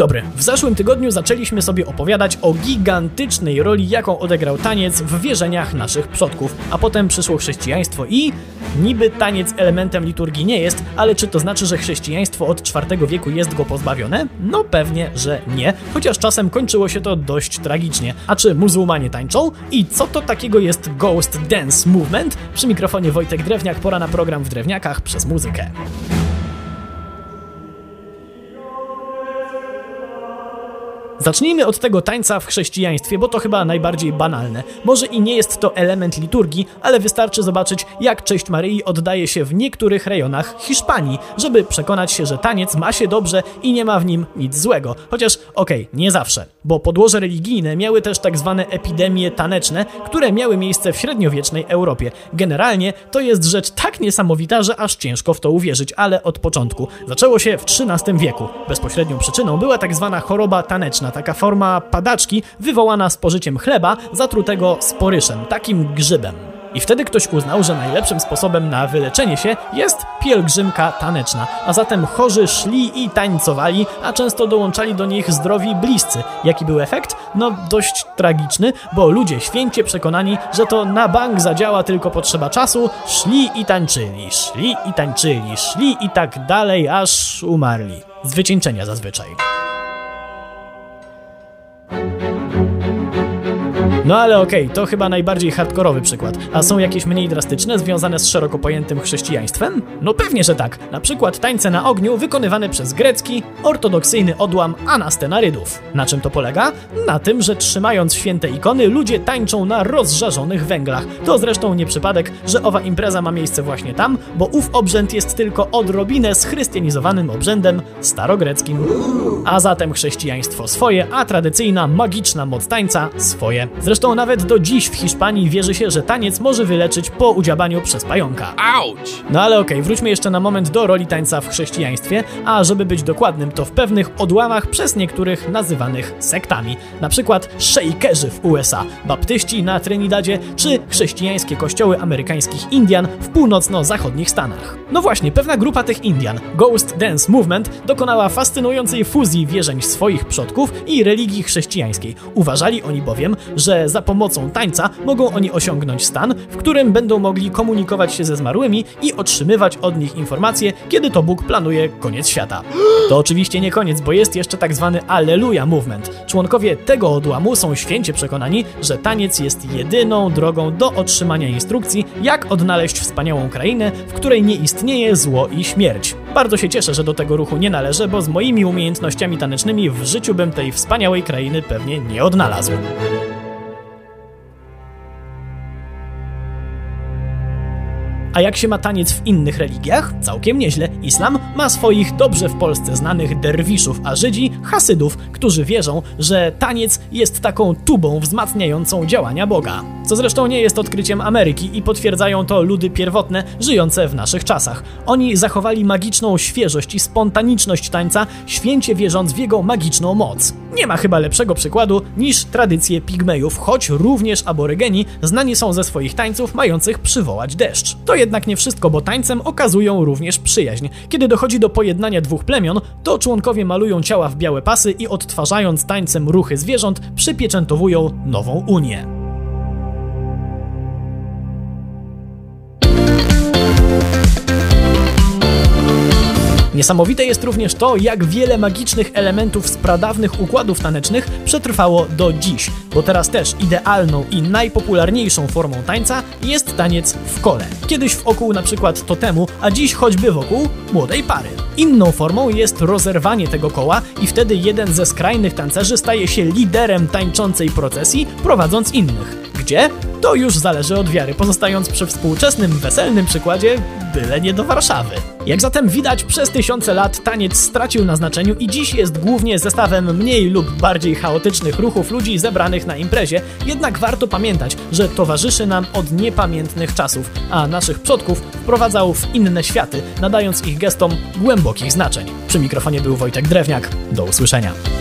dobry. W zeszłym tygodniu zaczęliśmy sobie opowiadać o gigantycznej roli, jaką odegrał taniec w wierzeniach naszych przodków, a potem przyszło chrześcijaństwo i niby taniec elementem liturgii nie jest, ale czy to znaczy, że chrześcijaństwo od IV wieku jest go pozbawione? No pewnie, że nie, chociaż czasem kończyło się to dość tragicznie. A czy muzułmanie tańczą? I co to takiego jest Ghost Dance Movement? Przy mikrofonie Wojtek Drewniak, pora na program w Drewniakach przez muzykę. Zacznijmy od tego tańca w chrześcijaństwie, bo to chyba najbardziej banalne. Może i nie jest to element liturgii, ale wystarczy zobaczyć, jak cześć Maryi oddaje się w niektórych rejonach Hiszpanii, żeby przekonać się, że taniec ma się dobrze i nie ma w nim nic złego. Chociaż okej, okay, nie zawsze, bo podłoże religijne miały też tak zwane epidemie taneczne, które miały miejsce w średniowiecznej Europie. Generalnie to jest rzecz tak niesamowita, że aż ciężko w to uwierzyć, ale od początku. Zaczęło się w XIII wieku. Bezpośrednią przyczyną była tak zwana choroba taneczna taka forma padaczki wywołana spożyciem chleba zatrutego sporyszem, takim grzybem. I wtedy ktoś uznał, że najlepszym sposobem na wyleczenie się jest pielgrzymka taneczna, a zatem chorzy szli i tańcowali, a często dołączali do nich zdrowi bliscy. Jaki był efekt? No dość tragiczny, bo ludzie święcie przekonani, że to na bank zadziała tylko potrzeba czasu, szli i tańczyli, szli i tańczyli, szli i tak dalej, aż umarli. Z wycieńczenia zazwyczaj. No ale okej, okay, to chyba najbardziej hardkorowy przykład. A są jakieś mniej drastyczne, związane z szeroko pojętym chrześcijaństwem? No pewnie, że tak. Na przykład tańce na ogniu wykonywane przez grecki, ortodoksyjny odłam anastenarydów. Na czym to polega? Na tym, że trzymając święte ikony, ludzie tańczą na rozżarzonych węglach. To zresztą nie przypadek, że owa impreza ma miejsce właśnie tam, bo ów obrzęd jest tylko odrobinę schrystianizowanym obrzędem starogreckim. A zatem chrześcijaństwo swoje, a tradycyjna magiczna moc tańca swoje. Zresztą nawet do dziś w Hiszpanii wierzy się, że taniec może wyleczyć po udziabaniu przez pająka. Auć! No ale okej, okay, wróćmy jeszcze na moment do roli tańca w chrześcijaństwie, a żeby być dokładnym, to w pewnych odłamach przez niektórych nazywanych sektami. Na przykład szejkerzy w USA, baptyści na Trinidadzie, czy chrześcijańskie kościoły amerykańskich Indian w północno-zachodnich Stanach. No właśnie, pewna grupa tych Indian, Ghost Dance Movement, dokonała fascynującej fuzji wierzeń swoich przodków i religii chrześcijańskiej. Uważali oni bowiem, że za pomocą tańca mogą oni osiągnąć stan, w którym będą mogli komunikować się ze zmarłymi i otrzymywać od nich informacje, kiedy to Bóg planuje koniec świata. To oczywiście nie koniec, bo jest jeszcze tak zwany Alleluja Movement. Członkowie tego odłamu są święcie przekonani, że taniec jest jedyną drogą do otrzymania instrukcji, jak odnaleźć wspaniałą krainę, w której nie istnieje zło i śmierć. Bardzo się cieszę, że do tego ruchu nie należę, bo z moimi umiejętnościami tanecznymi w życiu bym tej wspaniałej krainy pewnie nie odnalazł. A jak się ma taniec w innych religiach? Całkiem nieźle. Islam ma swoich dobrze w Polsce znanych derwiszów, a Żydzi hasydów, którzy wierzą, że taniec jest taką tubą wzmacniającą działania Boga. Co zresztą nie jest odkryciem Ameryki i potwierdzają to ludy pierwotne żyjące w naszych czasach. Oni zachowali magiczną świeżość i spontaniczność tańca, święcie wierząc w jego magiczną moc. Nie ma chyba lepszego przykładu niż tradycje pigmejów, choć również aborygeni znani są ze swoich tańców mających przywołać deszcz. To jednak nie wszystko, bo tańcem okazują również przyjaźń. Kiedy dochodzi do pojednania dwóch plemion, to członkowie malują ciała w białe pasy i odtwarzając tańcem ruchy zwierząt, przypieczętowują nową unię. Niesamowite jest również to, jak wiele magicznych elementów z pradawnych układów tanecznych przetrwało do dziś, bo teraz też idealną i najpopularniejszą formą tańca jest taniec w kole. Kiedyś wokół na przykład totemu, a dziś choćby wokół młodej pary. Inną formą jest rozerwanie tego koła i wtedy jeden ze skrajnych tancerzy staje się liderem tańczącej procesji, prowadząc innych. Gdzie? To już zależy od wiary, pozostając przy współczesnym, weselnym przykładzie, byle nie do Warszawy. Jak zatem widać, przez tysiące lat taniec stracił na znaczeniu i dziś jest głównie zestawem mniej lub bardziej chaotycznych ruchów ludzi zebranych na imprezie, jednak warto pamiętać, że towarzyszy nam od niepamiętnych czasów, a naszych przodków wprowadzał w inne światy, nadając ich gestom głębokich znaczeń. Przy mikrofonie był Wojtek Drewniak. Do usłyszenia.